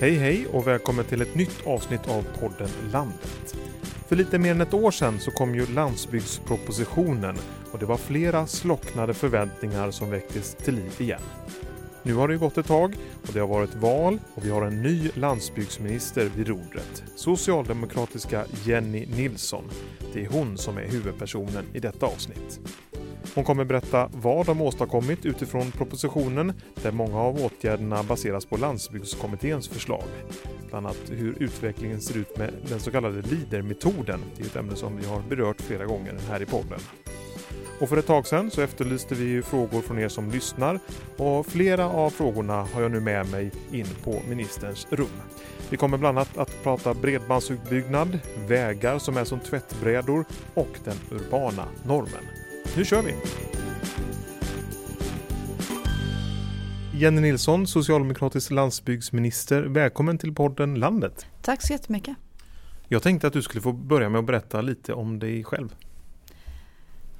Hej hej och välkommen till ett nytt avsnitt av podden Landet. För lite mer än ett år sedan så kom ju landsbygdspropositionen och det var flera slocknade förväntningar som väcktes till liv igen. Nu har det gått ett tag och det har varit val och vi har en ny landsbygdsminister vid rodret. Socialdemokratiska Jenny Nilsson. Det är hon som är huvudpersonen i detta avsnitt. Hon kommer berätta vad de åstadkommit utifrån propositionen där många av åtgärderna baseras på landsbygdskommitténs förslag. Bland annat hur utvecklingen ser ut med den så kallade LIDER-metoden. Det är ett ämne som vi har berört flera gånger här i podden. Och för ett tag sedan så efterlyste vi frågor från er som lyssnar och flera av frågorna har jag nu med mig in på ministerns rum. Vi kommer bland annat att prata bredbandsutbyggnad, vägar som är som tvättbrädor och den urbana normen. Nu kör vi! Jenny Nilsson, socialdemokratisk landsbygdsminister. Välkommen till podden Landet. Tack så jättemycket. Jag tänkte att du skulle få börja med att berätta lite om dig själv.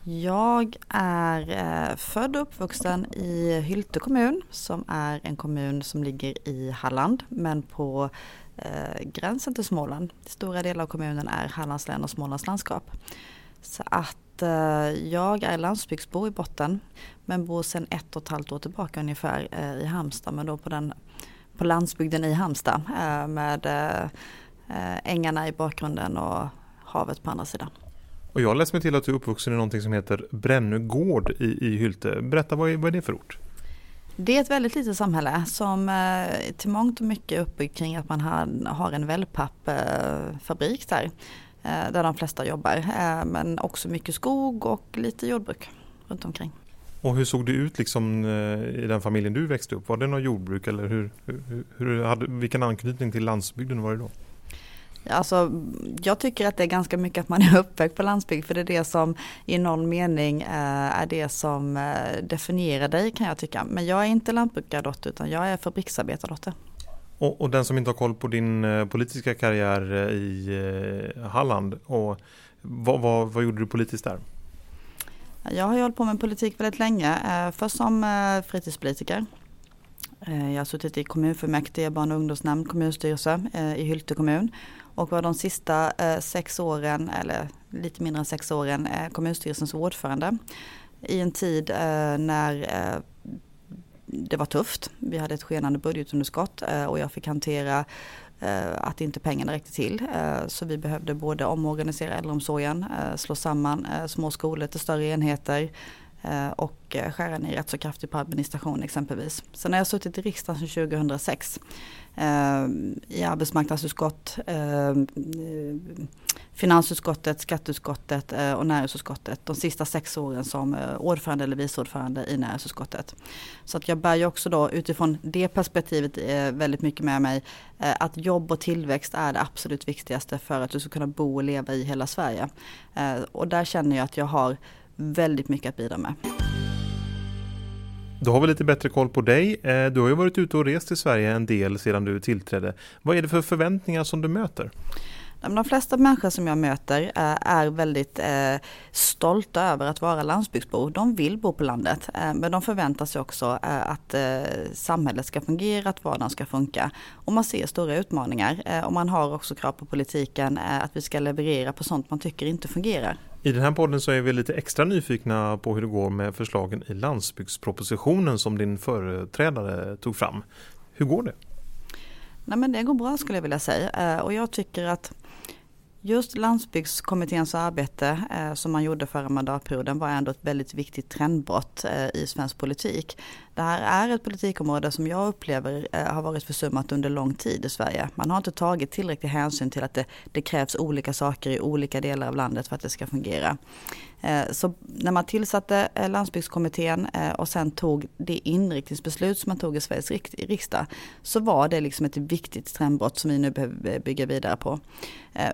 Jag är eh, född och uppvuxen i Hylte kommun som är en kommun som ligger i Halland men på eh, gränsen till Småland. Stora delar av kommunen är Hallands län och Smålands landskap. Så att eh, jag är landsbygdsbo i botten men bor sedan ett och ett halvt år tillbaka ungefär eh, i Halmstad men då på, den, på landsbygden i Halmstad eh, med ängarna i bakgrunden och havet på andra sidan. Och jag har läst mig till att du är uppvuxen i någonting som heter Brännö gård i, i Hylte. Berätta, vad är, vad är det för ort? Det är ett väldigt litet samhälle som till mångt och mycket är uppbyggt kring att man har, har en wellpappfabrik där. Eh, där de flesta jobbar. Eh, men också mycket skog och lite jordbruk runt omkring. Och hur såg det ut liksom i den familjen du växte upp? Var det något jordbruk eller hur, hur, hur hade, vilken anknytning till landsbygden var det då? Alltså, jag tycker att det är ganska mycket att man är uppväxt på landsbygd för det är det som i någon mening är det som definierar dig kan jag tycka. Men jag är inte lantbrukardotter utan jag är fabriksarbetardotter. Och, och, den som inte har koll på din eh, politiska karriär eh, i eh, Halland, och vad, vad, vad gjorde du politiskt där? Jag har hållit på med politik väldigt länge. Först som fritidspolitiker. Jag har suttit i kommunfullmäktige, barn och ungdomsnämnd, kommunstyrelse i Hylte kommun och var de sista sex åren, eller lite mindre än sex åren, kommunstyrelsens ordförande. I en tid när det var tufft. Vi hade ett skenande budgetunderskott eh, och jag fick hantera eh, att inte pengarna räckte till. Eh, så vi behövde både omorganisera äldreomsorgen, slå samman små skolor till större enheter, Eh, och eh, skära ner rätt så kraftigt på administration exempelvis. Sen har jag suttit i riksdagen sedan 2006 eh, i arbetsmarknadsutskott, finansutskottet, skatteutskottet och näringsutskottet de sista sex åren som ordförande eller vice ordförande i näringsutskottet. Så att jag bär ju också då utifrån det perspektivet väldigt mycket med mig att jobb och tillväxt är det absolut viktigaste för att du ska kunna bo och leva i hela Sverige. Och där känner jag att jag har väldigt mycket att bidra med. Då har vi lite bättre koll på dig. Eh, du har ju varit ute och rest i Sverige en del sedan du tillträdde. Vad är det för förväntningar som du möter? De flesta människor som jag möter eh, är väldigt eh, stolta över att vara landsbygdsbor. De vill bo på landet men de förväntar sig också att samhället ska fungera, att vardagen ska funka. Och man ser stora utmaningar och man har också krav på politiken att vi ska leverera på sånt man tycker inte fungerar. I den här podden så är vi lite extra nyfikna på hur det går med förslagen i landsbygdspropositionen som din företrädare tog fram. Hur går det? Nej men det går bra skulle jag vilja säga eh, och jag tycker att Just landsbygdskommitténs arbete eh, som man gjorde förra mandatperioden var ändå ett väldigt viktigt trendbrott eh, i svensk politik. Det här är ett politikområde som jag upplever eh, har varit försummat under lång tid i Sverige. Man har inte tagit tillräcklig hänsyn till att det, det krävs olika saker i olika delar av landet för att det ska fungera. Eh, så när man tillsatte eh, landsbygdskommittén eh, och sen tog det inriktningsbeslut som man tog i Sveriges riksdag så var det liksom ett viktigt trendbrott som vi nu behöver bygga vidare på.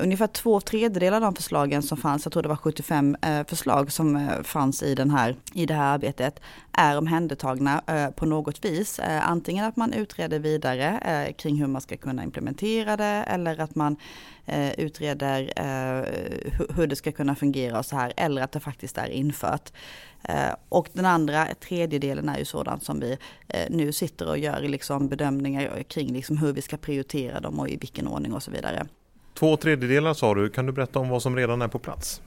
Ungefär två tredjedelar av de förslagen som fanns, jag tror det var 75 förslag som fanns i, den här, i det här arbetet, är omhändertagna eh, på något vis. Eh, antingen att man utreder vidare eh, kring hur man ska kunna implementera det eller att man eh, utreder eh, hur det ska kunna fungera och så här eller att det faktiskt är infört. Eh, och den andra tredjedelen är ju sådant som vi nu sitter och gör liksom bedömningar kring liksom hur vi ska prioritera dem och i vilken ordning och så vidare. Två tredjedelar sa du, kan du berätta om vad som redan är på plats?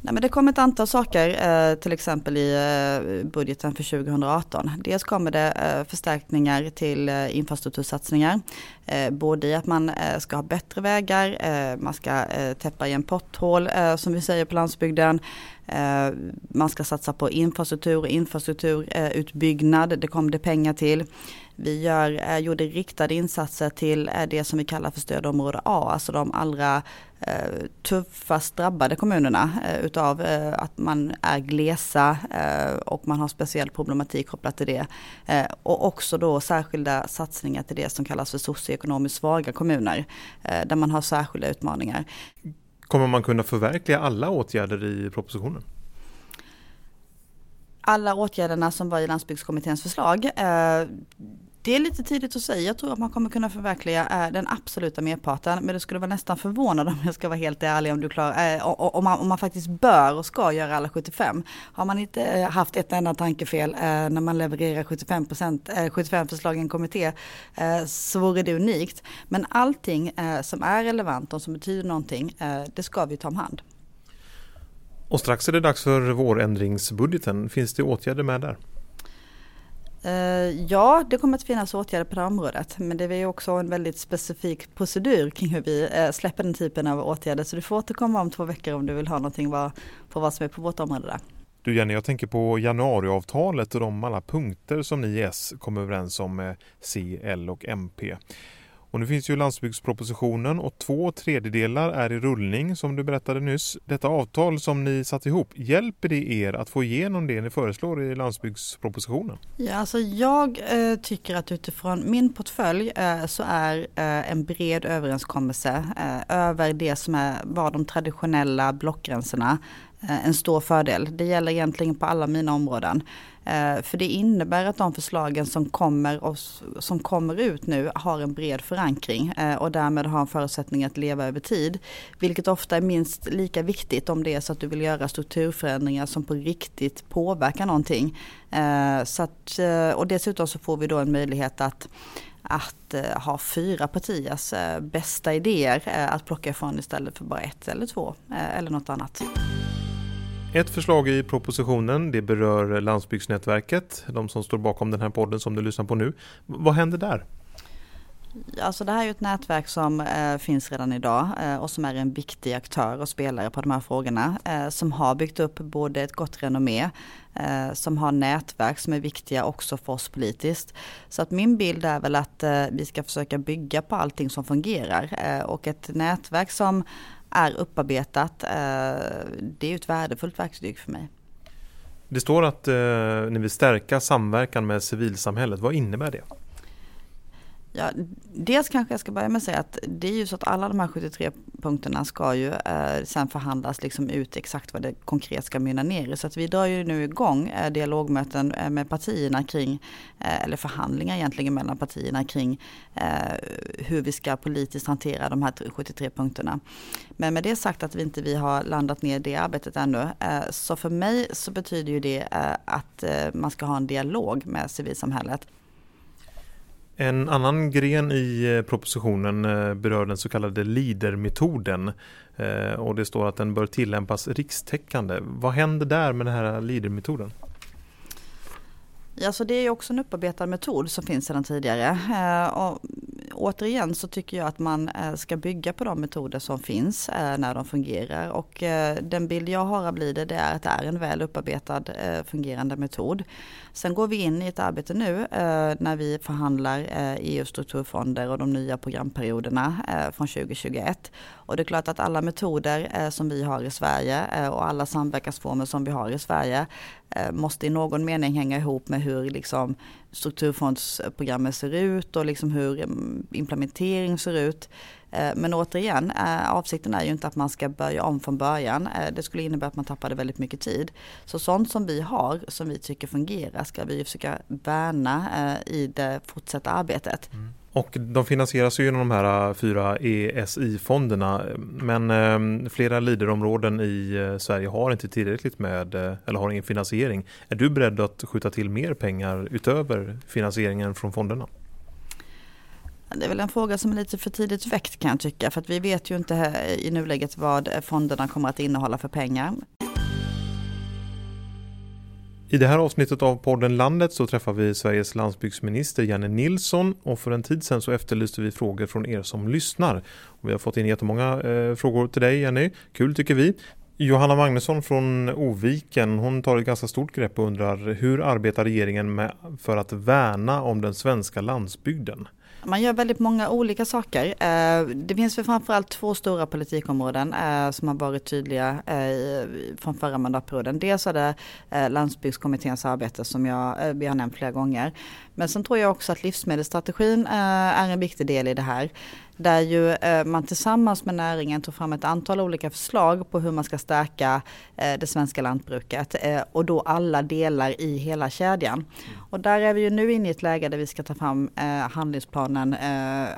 Nej, men det kommer ett antal saker, eh, till exempel i eh, budgeten för 2018. Dels kommer det eh, förstärkningar till infrastruktursatsningar. Både i att man ska ha bättre vägar, man ska täppa igen potthål som vi säger på landsbygden. Man ska satsa på infrastruktur och infrastrukturutbyggnad, det kommer det pengar till. Vi gör, gjorde riktade insatser till det som vi kallar för stödområde A, alltså de allra Eh, tuffast drabbade kommunerna eh, utav eh, att man är glesa och man har speciell problematik kopplat till det. Och också då särskilda satsningar till det som kallas för socioekonomiskt svaga kommuner där man har särskilda utmaningar. Kommer man kunna förverkliga alla åtgärder i propositionen? alla åtgärderna som var i landsbygdskommitténs förslag det är lite tidigt att säga. Jag tror att man kommer kunna förverkliga eh, den absoluta merparten. Men det skulle vara nästan förvånad om jag ska vara helt ärlig om du klarar, eh, om, man, om man faktiskt bör och ska göra alla 75. Har man inte eh, haft ett enda tankefel när man levererar 75, procent, 75 förslag i en kommitté så vore det unikt. Men allting som är relevant och som betyder någonting, det ska vi ta om hand. Och strax är det dags för vårändringsbudgeten. Finns det åtgärder med där? Eh, ja, det kommer att finnas åtgärder på det området, men det är också en väldigt specifik procedur kring hur vi eh, släpper den typen av åtgärder. Så du får återkomma om två veckor om du vill ha någonting på vad som är på vårt område där. Du Jenny, jag tänker på januariavtalet och de alla punkter som ni i S kom överens om med C, L och MP. Och nu finns ju landsbygdspropositionen och två tredjedelar är i rullning som du berättade nyss. Detta avtal som ni satt ihop, hjälper det er att få igenom det ni föreslår i landsbygdspropositionen? Ja, alltså jag eh, tycker att utifrån min portfölj eh, så är eh, en bred överenskommelse eh, över det som är, var de traditionella blockgränserna eh, en stor fördel. Det gäller egentligen på alla mina områden. Eh, för det innebär att de förslagen som kommer, och, som kommer ut nu har en bred förankring eh, och därmed har en förutsättning att leva över tid. Vilket ofta är minst lika viktigt om det är så att du vill göra strukturförändringar som på riktigt påverkar någonting. Eh, så att, och dessutom så får vi då en möjlighet att att ha fyra partiers bästa idéer att plocka ifrån istället för bara ett eller två eller något annat. Ett förslag i propositionen det berör Landsbygdsnätverket, de som står bakom den här podden som du lyssnar på nu. Vad händer där? Alltså det här är ett nätverk som eh, finns redan idag eh, och som är en viktig aktör och spelare på de här frågorna. Eh, som har byggt upp både ett gott renommé, eh, som har nätverk som är viktiga också för oss politiskt. Så att min bild är väl att eh, vi ska försöka bygga på allting som fungerar eh, och ett nätverk som är upparbetat. Eh, det är ett värdefullt verktyg för mig. Det står att eh, ni vill stärka samverkan med civilsamhället. Vad innebär det? Ja, dels kanske jag ska börja med att säga att det är ju så att alla de här 73 punkterna ska ju eh, sen förhandlas liksom ut exakt vad det konkret ska mynna ner i. Så att vi drar ju nu igång eh, dialogmöten eh, med partierna kring, eh, eller förhandlingar egentligen mellan partierna kring eh, hur vi ska politiskt hantera de här 73 punkterna. Men med det sagt att vi inte vi har landat ner det arbetet ännu. Eh, så för mig så betyder ju det eh, att eh, man ska ha en dialog med civilsamhället. En annan gren i eh, propositionen eh, berör den så kallade LIDER-metoden eh, och det står att den bör tillämpas rikstäckande. Vad händer där med den här LIDER-metoden? Ja, så det är också en upparbetad metod som finns sedan tidigare. Och återigen så tycker jag att man eh, ska bygga på de metoder som finns eh, när de fungerar. Och eh, den bild jag har av Blide det är att det är en väl upparbetad fungerande metod. Sen går vi in i ett arbete nu när vi förhandlar e EU strukturfonder och de nya programperioderna från 2021. Och det är klart att alla metoder eh, som vi har i Sverige eh, och alla samverkansformer som vi har i Sverige eh, måste i någon mening hänga ihop med hur liksom strukturfondsprogrammet ser ut och liksom hur mm, implementering ser ut. Men återigen, avsikten är ju inte att man ska börja om från början. Det skulle innebära att man tappade väldigt mycket tid. Så sånt som vi har, som vi tycker fungerar, ska vi försöka värna i det fortsatta arbetet. Mm. Och de finansieras ju genom de här äh, fyra ESI-fonderna men ähm, flera liderområden i äh, Sverige har inte tillräckligt med äh, eller har ingen finansiering. Är du beredd att skjuta till mer pengar utöver finansieringen från fonderna? Det är väl en fråga som är lite för tidigt väckt kan jag tycka. För att vi vet ju inte i nuläget vad fonderna kommer att innehålla för pengar. I det här avsnittet av podden Landet så träffar vi Sveriges landsbygdsminister Janne Nilsson och för en tid sedan så efterlyste vi frågor från er som lyssnar. Och vi har fått in jättemånga eh, frågor till dig Jenny, kul tycker vi. Johanna Magnusson från Oviken, hon tar ett ganska stort grepp och undrar hur arbetar regeringen med för att värna om den svenska landsbygden? Man gör väldigt många olika saker. Eh, det finns väl framförallt två stora politikområden eh, som har varit tydliga eh, från förra mandatperioden. Dels är det landsbygdskommitténs arbete som jag, vi har nämnt flera gånger. Men sen tror jag också att livsmedelsstrategin är en viktig del i det här där ju eh, man tillsammans med näringen tog fram ett antal olika förslag på hur man ska stärka eh, det svenska lantbruket eh, och då alla delar i hela kedjan. Mm. Och där är vi ju nu inne i ett läge där vi ska ta fram handlingsplanen,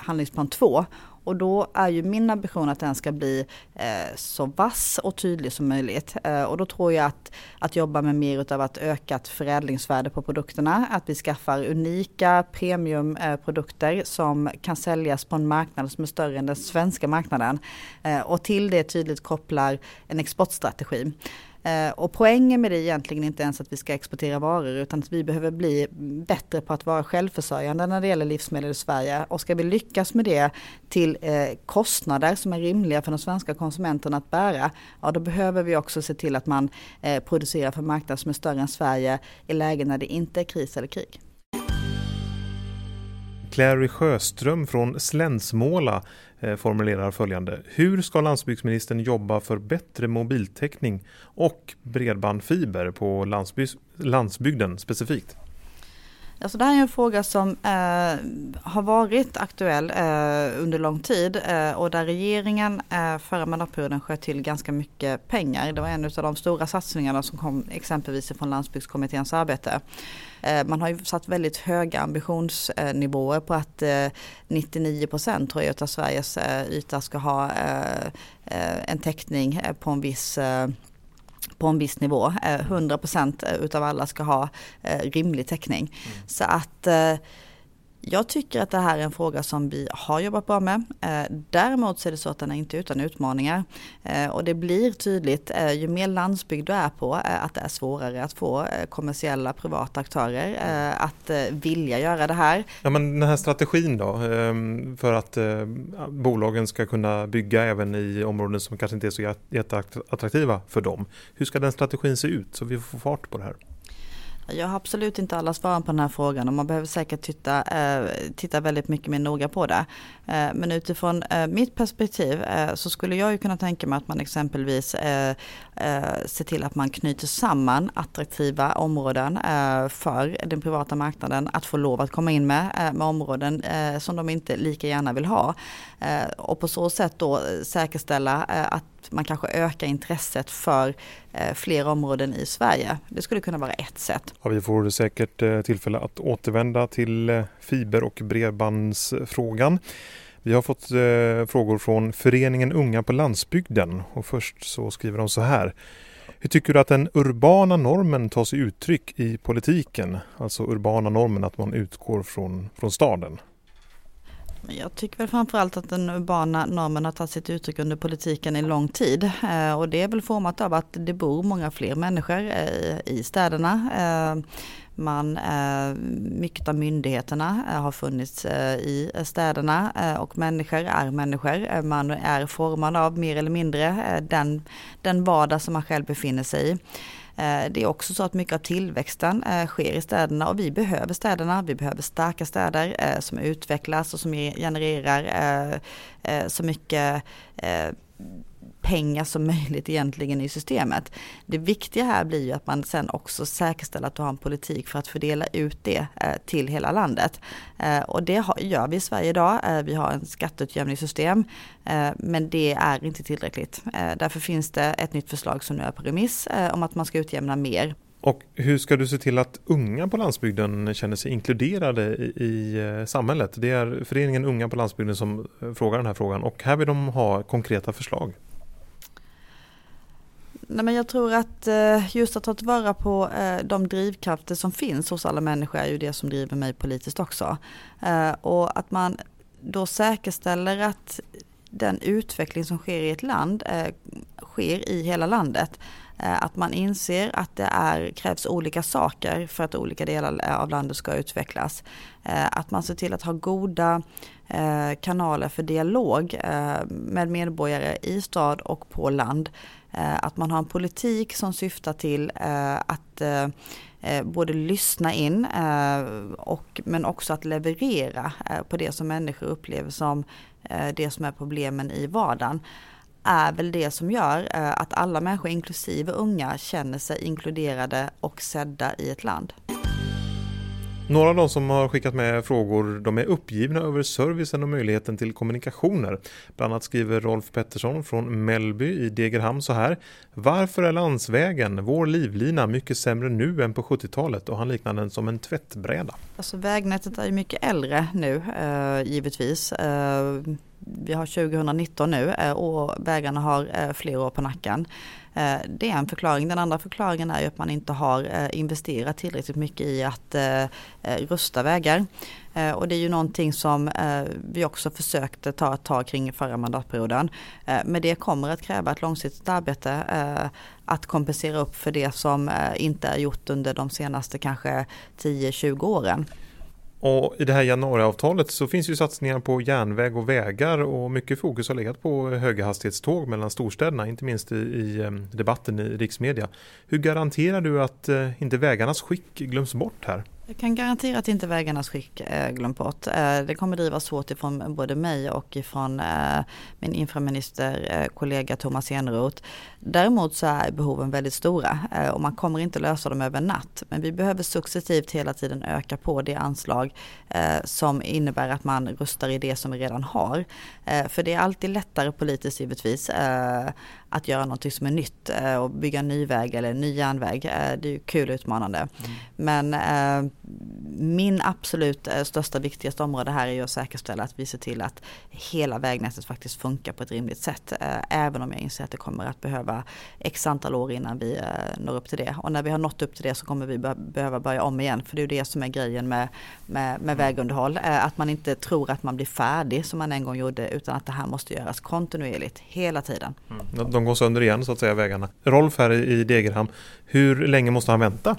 handlingsplan 2 och då är ju min ambition att den ska bli eh, så vass och tydlig som möjligt. Eh, och då tror jag att, att jobba med mer utav att ökat förädlingsvärde på produkterna, att vi skaffar unika premiumprodukter eh, som kan säljas på en marknad som är större än den svenska marknaden. Eh, och till det tydligt kopplar en exportstrategi. Eh, och poängen med det är egentligen inte ens att vi ska exportera varor utan att vi behöver bli bättre på att vara självförsörjande när det gäller livsmedel i Sverige. Och ska vi lyckas med det till eh, kostnader som är rimliga för de svenska konsumenterna att bära, ja då behöver vi också se till att man eh, producerar för marknader som är större än Sverige i lägen när det inte är kris eller krig. Clary Sjöström från Slänsmåla eh, formulerar följande. Hur ska landsbygdsministern jobba för bättre mobiltäckning och bredbandfiber på landsbygden specifikt? Alltså det här är en fråga som eh, har varit aktuell eh, under lång tid eh, och där regeringen eh, förra mandatperioden sköt till ganska mycket pengar. Det var en av de stora satsningarna som kom exempelvis från landsbygdskommitténs arbete. Eh, man har ju satt väldigt höga ambitionsnivåer på att eh, 99 procent tror jag av Sveriges eh, yta ska ha en täckning på en viss på en viss nivå. 100 procent utav alla ska ha rimlig täckning. Mm. Så att jag tycker att det här är en fråga som vi har jobbat bra med. Eh, däremot så är det så att den är inte utan utmaningar. Eh, och det blir tydligt eh, ju mer landsbygd du är på att det är svårare att få kommersiella privata aktörer att vilja göra det här. Ja men den här strategin då ehm, för att bolagen ska kunna bygga även i områden som kanske inte är så jätteattraktiva för dem. Hur ska den strategin se ut så vi får fart på det här? Jag har absolut inte alla svar på den här frågan och man behöver säkert titta, eh, titta väldigt mycket mer noga på det. Eh, men utifrån eh, mitt perspektiv så skulle jag ju kunna tänka mig att man exempelvis eh, ser till att man knyter samman attraktiva områden för den privata marknaden att få lov att komma in med, med områden som de inte lika gärna vill ha. och på så sätt då säkerställa att man kanske ökar intresset för eh, fler områden i Sverige. Det skulle kunna vara ett sätt. Ja, vi får säkert eh, tillfälle att återvända till eh, fiber och bredbandsfrågan. Vi har fått frågor från föreningen Unga på landsbygden och först så skriver de så här. Hur tycker du att den urbana normen tar sig uttryck i politiken? Alltså urbana normen att man utgår från, från staden. Jag tycker väl framförallt att den urbana normen har tagit sitt uttryck under politiken i lång tid. Eh, och det är väl format av att det bor många fler människor eh, i städerna. Eh, Eh, man, mycket av myndigheterna eh, har funnits eh, i eh, städerna och människor är människor. Man är formad av mer eller mindre den, den vardag som man själv befinner sig i. Det är också så att mycket av tillväxten sker i städerna och vi behöver städerna. Vi behöver starka städer som utvecklas och som genererar så mycket pengar som möjligt egentligen i systemet. Det viktiga här blir ju att man sen också säkerställer att du har en politik för att fördela ut det eh, till hela landet. Eh, och det gör vi i Sverige idag. Eh, vi har en skatteutjämningssystem men det är inte tillräckligt. Därför finns det ett nytt förslag som nu är på remiss om att man ska utjämna mer och hur ska du se till att unga på landsbygden känner sig inkluderade i, i, samhället? Det är föreningen Unga på landsbygden som frågar den här frågan och här vill de ha konkreta förslag. Nej, men jag tror att eh, just att ta tillvara på eh, de drivkrafter som finns hos alla människor är ju det som driver mig politiskt också. Eh, och att man då säkerställer att den utveckling som sker i ett land sker i hela landet. Eh, att man inser att det är, krävs olika saker för att olika delar av landet ska utvecklas. Eh, att man ser till att ha goda eh, kanaler för dialog med medborgare i stad och på land. Att man har en politik som syftar till att både lyssna in och, men också att leverera på det som människor upplever som det som är problemen i vardagen är väl det som gör eh, att alla människor, inklusive unga, känner sig inkluderade och sedda i ett land. Några av de som har skickat med frågor de är uppgivna över servicen och möjligheten till kommunikationer. Bland annat skriver Rolf Pettersson från Mellby i Degerhamn så här. Varför är landsvägen, vår livlina, mycket sämre nu än på 70-talet? Och han liknar den som en tvättbräda. Alltså vägnätet är ju mycket äldre nu eh, givetvis. Eh, vi har 2019 nu eh, och vägarna har eh, fler år på nacken. Eh, det är en förklaring. Den andra förklaringen är ju att man inte har eh, investerat tillräckligt mycket i att eh, rusta vägar. Och det är ju någonting som vi också försökte ta ett tag kring förra mandatperioden. Men det kommer att kräva ett långsiktigt arbete att kompensera upp för det som inte är gjort under de senaste kanske 10-20 åren. Och I det här januariavtalet så finns ju satsningar på järnväg och vägar och mycket fokus har legat på höghastighetståg mellan storstäderna, inte minst i, i ehm, debatten i riksmedia. Hur garanterar du att eh, inte vägarnas skick glöms bort här? Jag kan garantera att inte vägarnas skick eh, bort. Eh, det kommer drivas hårt ifrån både mig och ifrån eh, min infraministerkollega Thomas Eneroth. Däremot så är behoven väldigt stora och man kommer inte lösa dem över natt. Men vi behöver successivt hela tiden öka på det anslag som innebär att man rustar i det som vi redan har. För det är alltid lättare politiskt givetvis att göra något som är nytt och bygga en ny väg eller en ny järnväg. Det är ju kul och utmanande. Mm. Men min absolut eh, största viktigaste område här är ju att säkerställa att vi ser till att hela vägnätet faktiskt funkar på ett rimligt sätt. Eh, även om jag inser att det kommer att behöva x antal år innan vi eh, når upp till det. Och när vi har nått upp till det så kommer vi behöva börja om igen. För det är ju det som är grejen med, med, med vägunderhåll. Att man inte tror att man blir färdig som man en gång gjorde utan att det här måste göras kontinuerligt hela tiden. Mm. De går sönder igen så att säga vägarna. Rolf här i Degerhamn, hur länge måste han vänta?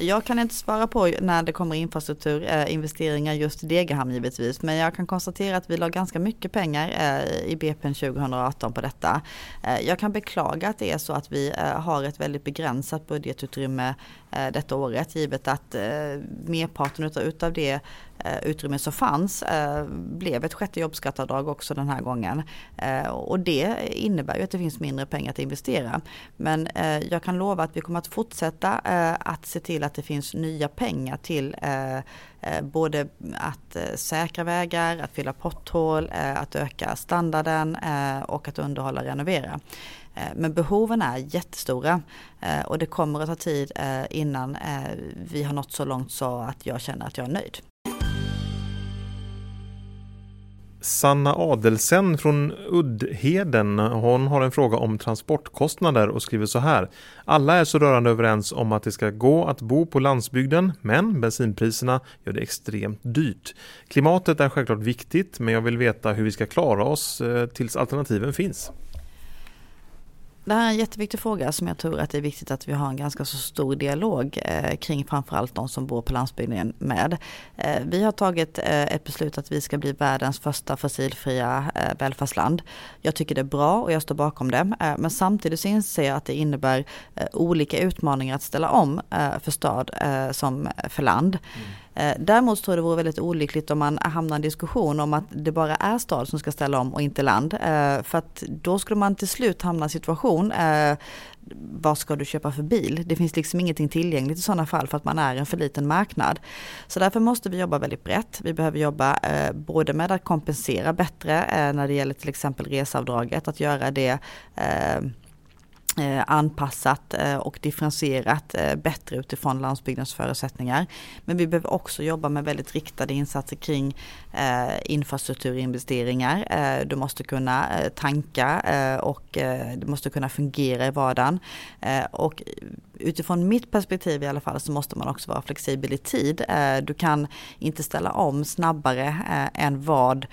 Jag kan inte svara på när det kommer infrastrukturinvesteringar eh, just i Degerhamn givetvis, men jag kan konstatera att vi la ganska mycket pengar eh, i BPN 2018 på detta. Eh, jag kan beklaga att det är så att vi eh, har ett väldigt begränsat budgetutrymme eh, detta året, givet att eh, merparten utav det Eh, utrymme som fanns eh, blev ett sjätte jobbskatteavdrag också den här gången. Eh, och det innebär ju att det finns mindre pengar att investera. Men jag kan lova att vi kommer att fortsätta att se till att det finns nya pengar till både att säkra vägar, att fylla potthål, att öka standarden och att underhålla och renovera. Men behoven är jättestora och det kommer att ta tid innan vi har nått så långt så att jag känner att jag är nöjd. Sanna Adelsen från Uddheden, hon har en fråga om transportkostnader och skriver så här. Alla är så rörande överens om att det ska gå att bo på landsbygden, men bensinpriserna gör det extremt dyrt. Klimatet är självklart viktigt, men jag vill veta hur vi ska klara oss eh, tills alternativen finns. Det här är en jätteviktig fråga som jag tror att det är viktigt att vi har en ganska så stor dialog eh, kring framförallt de som bor på landsbygden med. Eh, vi har tagit eh, ett beslut att vi ska bli världens första fossilfria välfärdsland. Jag tycker det är bra och jag står bakom det. Men samtidigt så inser jag att det innebär olika utmaningar att ställa om för stad som för land. Mm. Eh, däremot tror jag det vore väldigt olyckligt om man hamnar i en diskussion om att det bara är stad som ska ställa om och inte land. Eh, för att då skulle man till slut hamna i en situation eh, vad ska du köpa för bil? Det finns liksom ingenting tillgängligt i sådana fall för att man är en för liten marknad. Så därför måste vi jobba väldigt brett. Vi behöver jobba både med att kompensera bättre när det gäller till exempel reseavdraget, att göra det Eh, anpassat eh, och differentierat eh, bättre utifrån landsbygdens förutsättningar. Men vi behöver också jobba med väldigt riktade insatser kring infrastrukturinvesteringar. Du måste kunna tanka och du måste kunna fungera i vardagen. Och utifrån mitt perspektiv i alla fall så måste man också vara flexibel i tid. Du kan inte ställa om snabbare än vad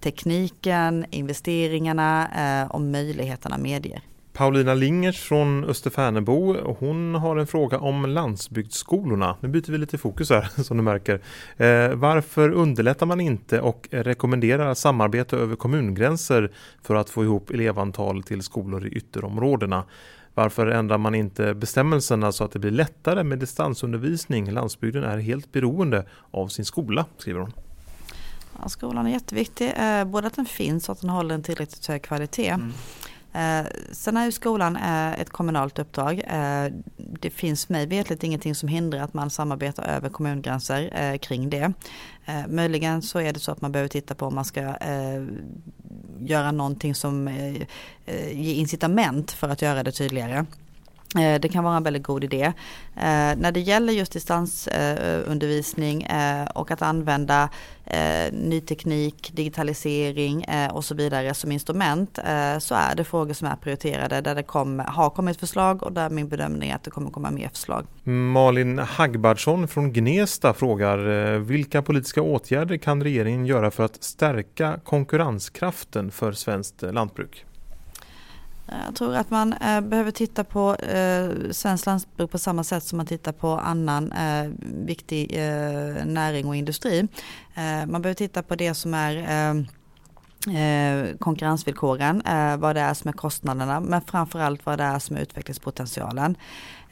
tekniken, investeringarna och möjligheterna medger. Paulina Lingers från Österfärnebo, hon har en fråga om landsbygdsskolorna. Nu byter vi lite fokus här som du märker. Eh, varför underlättar man inte och rekommenderar samarbete över kommungränser för att få ihop elevantal till skolor i ytterområdena? Varför ändrar man inte bestämmelserna så att det blir lättare med distansundervisning? Landsbygden är helt beroende av sin skola, skriver hon. Ja, skolan är jätteviktig, eh, både att den finns och att den håller en tillräckligt hög kvalitet. Mm. Eh, sen är ju skolan eh, ett kommunalt uppdrag. Eh, det finns mig vetligt ingenting som hindrar att man samarbetar över kommungränser eh, kring det. Eh, möjligen så är det så att man behöver titta på om man ska eh, göra någonting som eh, eh, ger incitament för att göra det tydligare. Eh, det kan vara en väldigt god idé. Eh, när det gäller just distansundervisning eh, och att använda eh, ny teknik, digitalisering eh, och så vidare som instrument så är det frågor som är prioriterade där det kom, har kommit förslag och där min bedömning är att det kommer komma mer förslag. Malin Hagbardsson från Gnesta frågar vilka politiska åtgärder kan regeringen göra för att stärka konkurrenskraften för svenskt lantbruk? Jag tror att man eh, behöver titta på eh, svenskt lantbruk på samma sätt som man tittar på annan eh, viktig eh, näring och industri. Eh, man behöver titta på det som är eh, eh, konkurrensvillkoren, eh, vad det är som är kostnaderna men framförallt vad det är som är utvecklingspotentialen.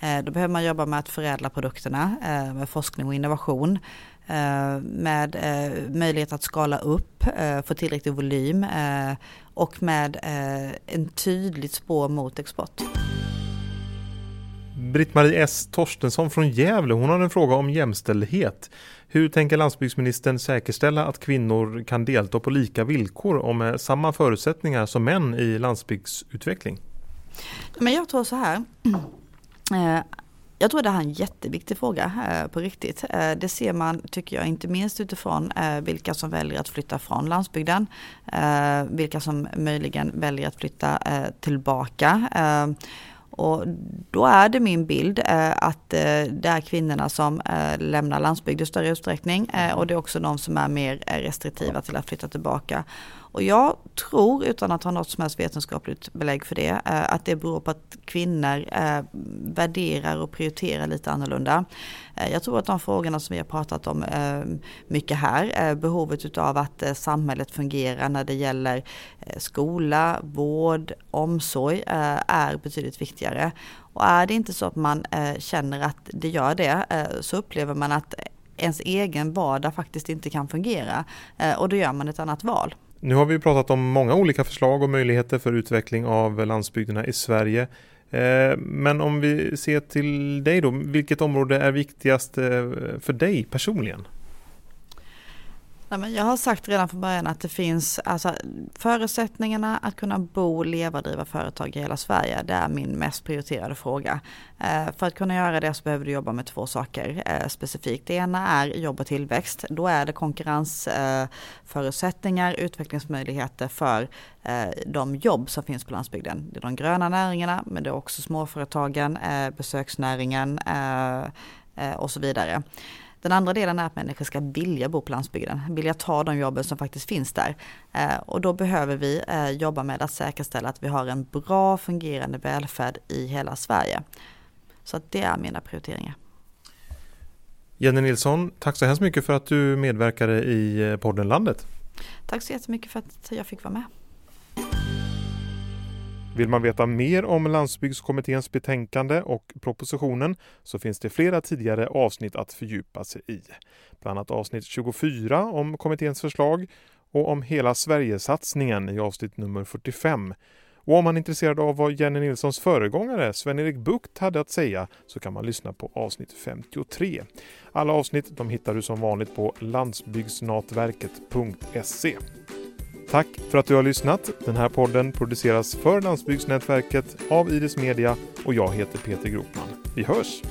Eh, då behöver man jobba med att förädla produkterna eh, med forskning och innovation. Eh, med eh, möjlighet att skala upp, eh, få tillräcklig volym och med en tydligt spår mot export. Britt-Marie S Torstensson från Gävle, hon har en fråga om jämställdhet. Hur tänker landsbygdsministern säkerställa att kvinnor kan delta på lika villkor och med samma förutsättningar som män i landsbygdsutveckling? Men jag tror så här jag tror det här är en jätteviktig fråga eh, på riktigt. Eh, det ser man, tycker jag, inte minst utifrån eh, vilka som väljer att flytta från landsbygden. Vilka som möjligen väljer att flytta tillbaka. Och då är det min bild att det är kvinnorna som lämnar landsbygd i större utsträckning och det är också de som är mer restriktiva till att flytta tillbaka. Och jag tror, utan att ha något som helst vetenskapligt belägg för det, eh, att det beror på att kvinnor eh, värderar och prioriterar lite annorlunda. Eh, jag tror att de frågorna som vi har pratat om mycket här, behovet utav att samhället fungerar när det gäller skola, vård, omsorg är betydligt viktigare. Och är det inte så att man känner att det gör det så upplever man att ens egen vardag faktiskt inte kan fungera och då gör man ett annat val. Nu har vi pratat om många olika förslag och möjligheter för utveckling av landsbygderna i Sverige. Eh, men om vi ser till dig då, vilket område är viktigast eh, för dig personligen? Jag har sagt redan från början att det finns alltså, förutsättningarna att kunna bo, leva och driva företag i hela Sverige. Det är min mest prioriterade fråga. Eh, för att kunna göra det så behöver du jobba med två saker eh, specifikt. Det ena är jobb och tillväxt. Då är det konkurrensförutsättningar, eh, utvecklingsmöjligheter för eh, de jobb som finns på landsbygden. Det är de gröna näringarna men det är också småföretagen, eh, besöksnäringen eh, och så vidare. Den andra delen är att människor ska vilja bo på landsbygden, vilja ta de jobben som faktiskt finns där. Eh, och då behöver vi eh, jobba med att säkerställa att vi har en bra fungerande välfärd i hela Sverige. Så det är mina prioriteringar. Jenny Nilsson, tack så hemskt mycket för att du medverkade i eh, podden Landet. Tack så jättemycket för att jag fick vara med. Vill man veta mer om Landsbygdskommitténs betänkande och propositionen så finns det flera tidigare avsnitt att fördjupa sig i. Bland annat avsnitt 24 om kommitténs förslag och om hela Sverigesatsningen i avsnitt nummer 45. Och om man är intresserad av vad Jenny Nilssons föregångare Sven-Erik Bucht hade att säga så kan man lyssna på avsnitt 53. Alla avsnitt de hittar du som vanligt på landsbygdsnatverket.se. Tack för att du har lyssnat. Den här podden produceras för Landsbygdsnätverket av Iris Media och jag heter Peter Gropman. Vi hörs!